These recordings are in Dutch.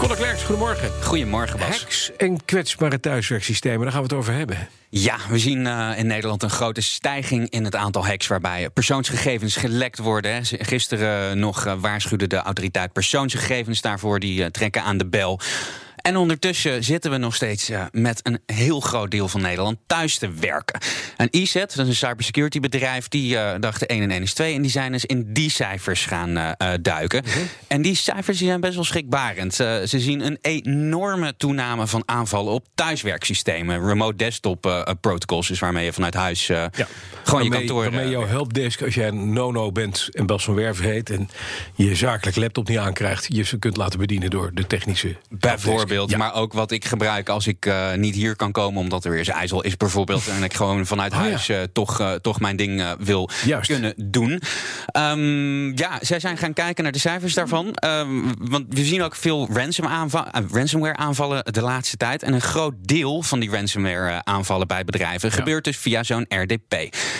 Conor Klerks, goedemorgen. Goedemorgen, Bas. Hacks en kwetsbare thuiswerksystemen, daar gaan we het over hebben. Ja, we zien uh, in Nederland een grote stijging in het aantal hacks waarbij persoonsgegevens gelekt worden. Hè. Gisteren nog uh, waarschuwde de autoriteit persoonsgegevens daarvoor, die uh, trekken aan de bel. En ondertussen zitten we nog steeds uh, met een heel groot deel van Nederland thuis te werken. En ESET, dat is een cybersecurity bedrijf, die uh, dacht 1 en 1 is 2. En die zijn dus in die cijfers gaan uh, duiken. Mm -hmm. En die cijfers die zijn best wel schrikbarend. ze zien een enorme toename van aanvallen op thuiswerksystemen. Remote desktop protocols is waarmee je vanuit huis ja. gewoon waarmee, je kantoor... Waarmee jouw helpdesk, als jij een nono bent en Bas van Werf heet... en je zakelijk laptop niet aankrijgt... je ze kunt laten bedienen door de technische... Bijvoorbeeld. Ja. Maar ook wat ik gebruik als ik uh, niet hier kan komen omdat er weer eens ijzel is bijvoorbeeld. en ik gewoon vanuit oh, huis ja. uh, toch, uh, toch mijn ding wil Juist. kunnen doen. Um, ja, zij zijn gaan kijken naar de cijfers daarvan. Um, want we zien ook veel ransom aanval, ransomware aanvallen de laatste tijd. En een groot deel van die ransomware aanvallen bij bedrijven ja. gebeurt dus via zo'n RDP.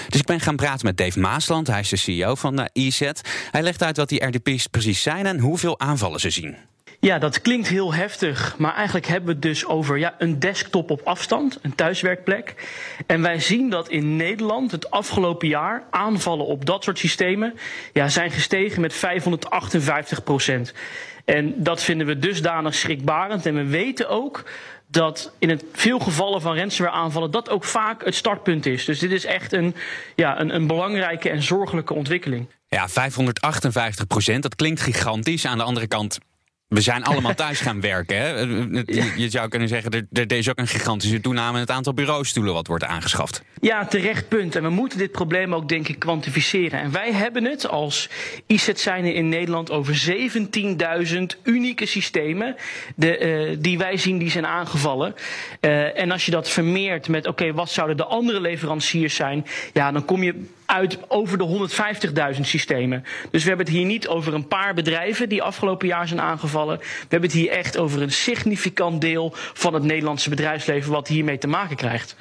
Dus ik ben gaan praten met Dave Maasland. Hij is de CEO van EZ. Hij legt uit wat die RDP's precies zijn en hoeveel aanvallen ze zien. Ja, dat klinkt heel heftig, maar eigenlijk hebben we het dus over ja, een desktop op afstand, een thuiswerkplek. En wij zien dat in Nederland het afgelopen jaar aanvallen op dat soort systemen ja, zijn gestegen met 558 procent. En dat vinden we dusdanig schrikbarend. En we weten ook dat in het veel gevallen van ransomware aanvallen dat ook vaak het startpunt is. Dus dit is echt een, ja, een, een belangrijke en zorgelijke ontwikkeling. Ja, 558 procent, dat klinkt gigantisch. Aan de andere kant we zijn allemaal thuis gaan werken. Hè? Je zou kunnen zeggen, er, er is ook een gigantische toename in het aantal bureaustoelen wat wordt aangeschaft. Ja, terecht punt. En we moeten dit probleem ook, denk ik, kwantificeren. En wij hebben het als IZ zijnde in Nederland over 17.000 unieke systemen de, uh, die wij zien die zijn aangevallen. Uh, en als je dat vermeert met, oké, okay, wat zouden de andere leveranciers zijn? Ja, dan kom je uit over de 150.000 systemen. Dus we hebben het hier niet over een paar bedrijven die afgelopen jaar zijn aangevallen. We hebben het hier echt over een significant deel van het Nederlandse bedrijfsleven wat hiermee te maken krijgt.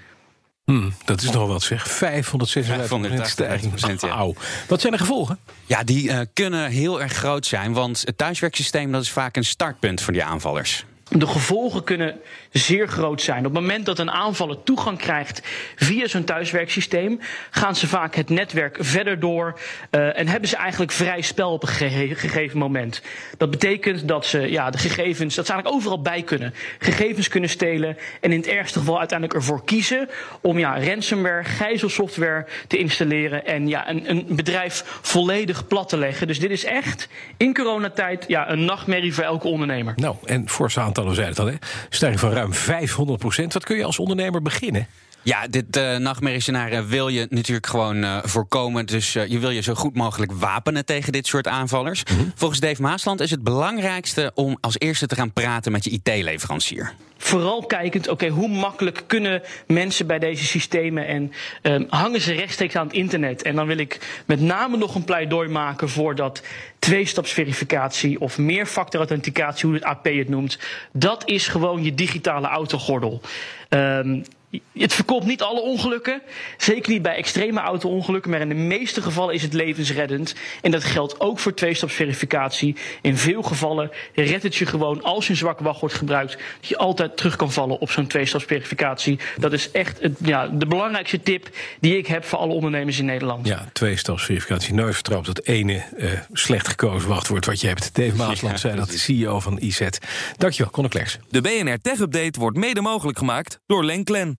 Hmm, dat is nog wat zeg. 556 stijging. Ja. Auw. Wat zijn de gevolgen? Ja, die uh, kunnen heel erg groot zijn. Want het thuiswerksysteem dat is vaak een startpunt voor die aanvallers. De gevolgen kunnen zeer groot zijn. Op het moment dat een aanvaller toegang krijgt via zo'n thuiswerksysteem, gaan ze vaak het netwerk verder door uh, en hebben ze eigenlijk vrij spel op een gege gegeven moment. Dat betekent dat ze ja, de gegevens, dat ze eigenlijk overal bij kunnen. Gegevens kunnen stelen en in het ergste geval uiteindelijk ervoor kiezen om ja, ransomware, gijzelsoftware te installeren en ja, een, een bedrijf volledig plat te leggen. Dus dit is echt in coronatijd ja, een nachtmerrie voor elke ondernemer. Nou, en aantallen zijn het al, hè? Stijging van ruim 500 procent. Wat kun je als ondernemer beginnen? Ja, dit uh, nachtmerriescenario wil je natuurlijk gewoon uh, voorkomen. Dus uh, je wil je zo goed mogelijk wapenen tegen dit soort aanvallers. Mm -hmm. Volgens Dave Maasland is het belangrijkste om als eerste te gaan praten met je IT-leverancier. Vooral kijkend, oké, okay, hoe makkelijk kunnen mensen bij deze systemen en um, hangen ze rechtstreeks aan het internet? En dan wil ik met name nog een pleidooi maken voor dat tweestapsverificatie of meerfactorauthenticatie, hoe het AP het noemt. Dat is gewoon je digitale autogordel. Um, het voorkomt niet alle ongelukken. Zeker niet bij extreme auto-ongelukken. Maar in de meeste gevallen is het levensreddend. En dat geldt ook voor tweestapsverificatie. In veel gevallen redt het je gewoon als je een zwakke wacht wordt gebruikt. Dat je altijd terug kan vallen op zo'n tweestapsverificatie. Dat is echt het, ja, de belangrijkste tip die ik heb voor alle ondernemers in Nederland. Ja, tweestapsverificatie. Nooit vertrouwd dat ene uh, slecht gekozen wachtwoord wat je hebt. Dave Maasland ja, zei dat, de CEO van IZ. Dankjewel, Conor Klerks. De BNR Tech Update wordt mede mogelijk gemaakt door Lenklen.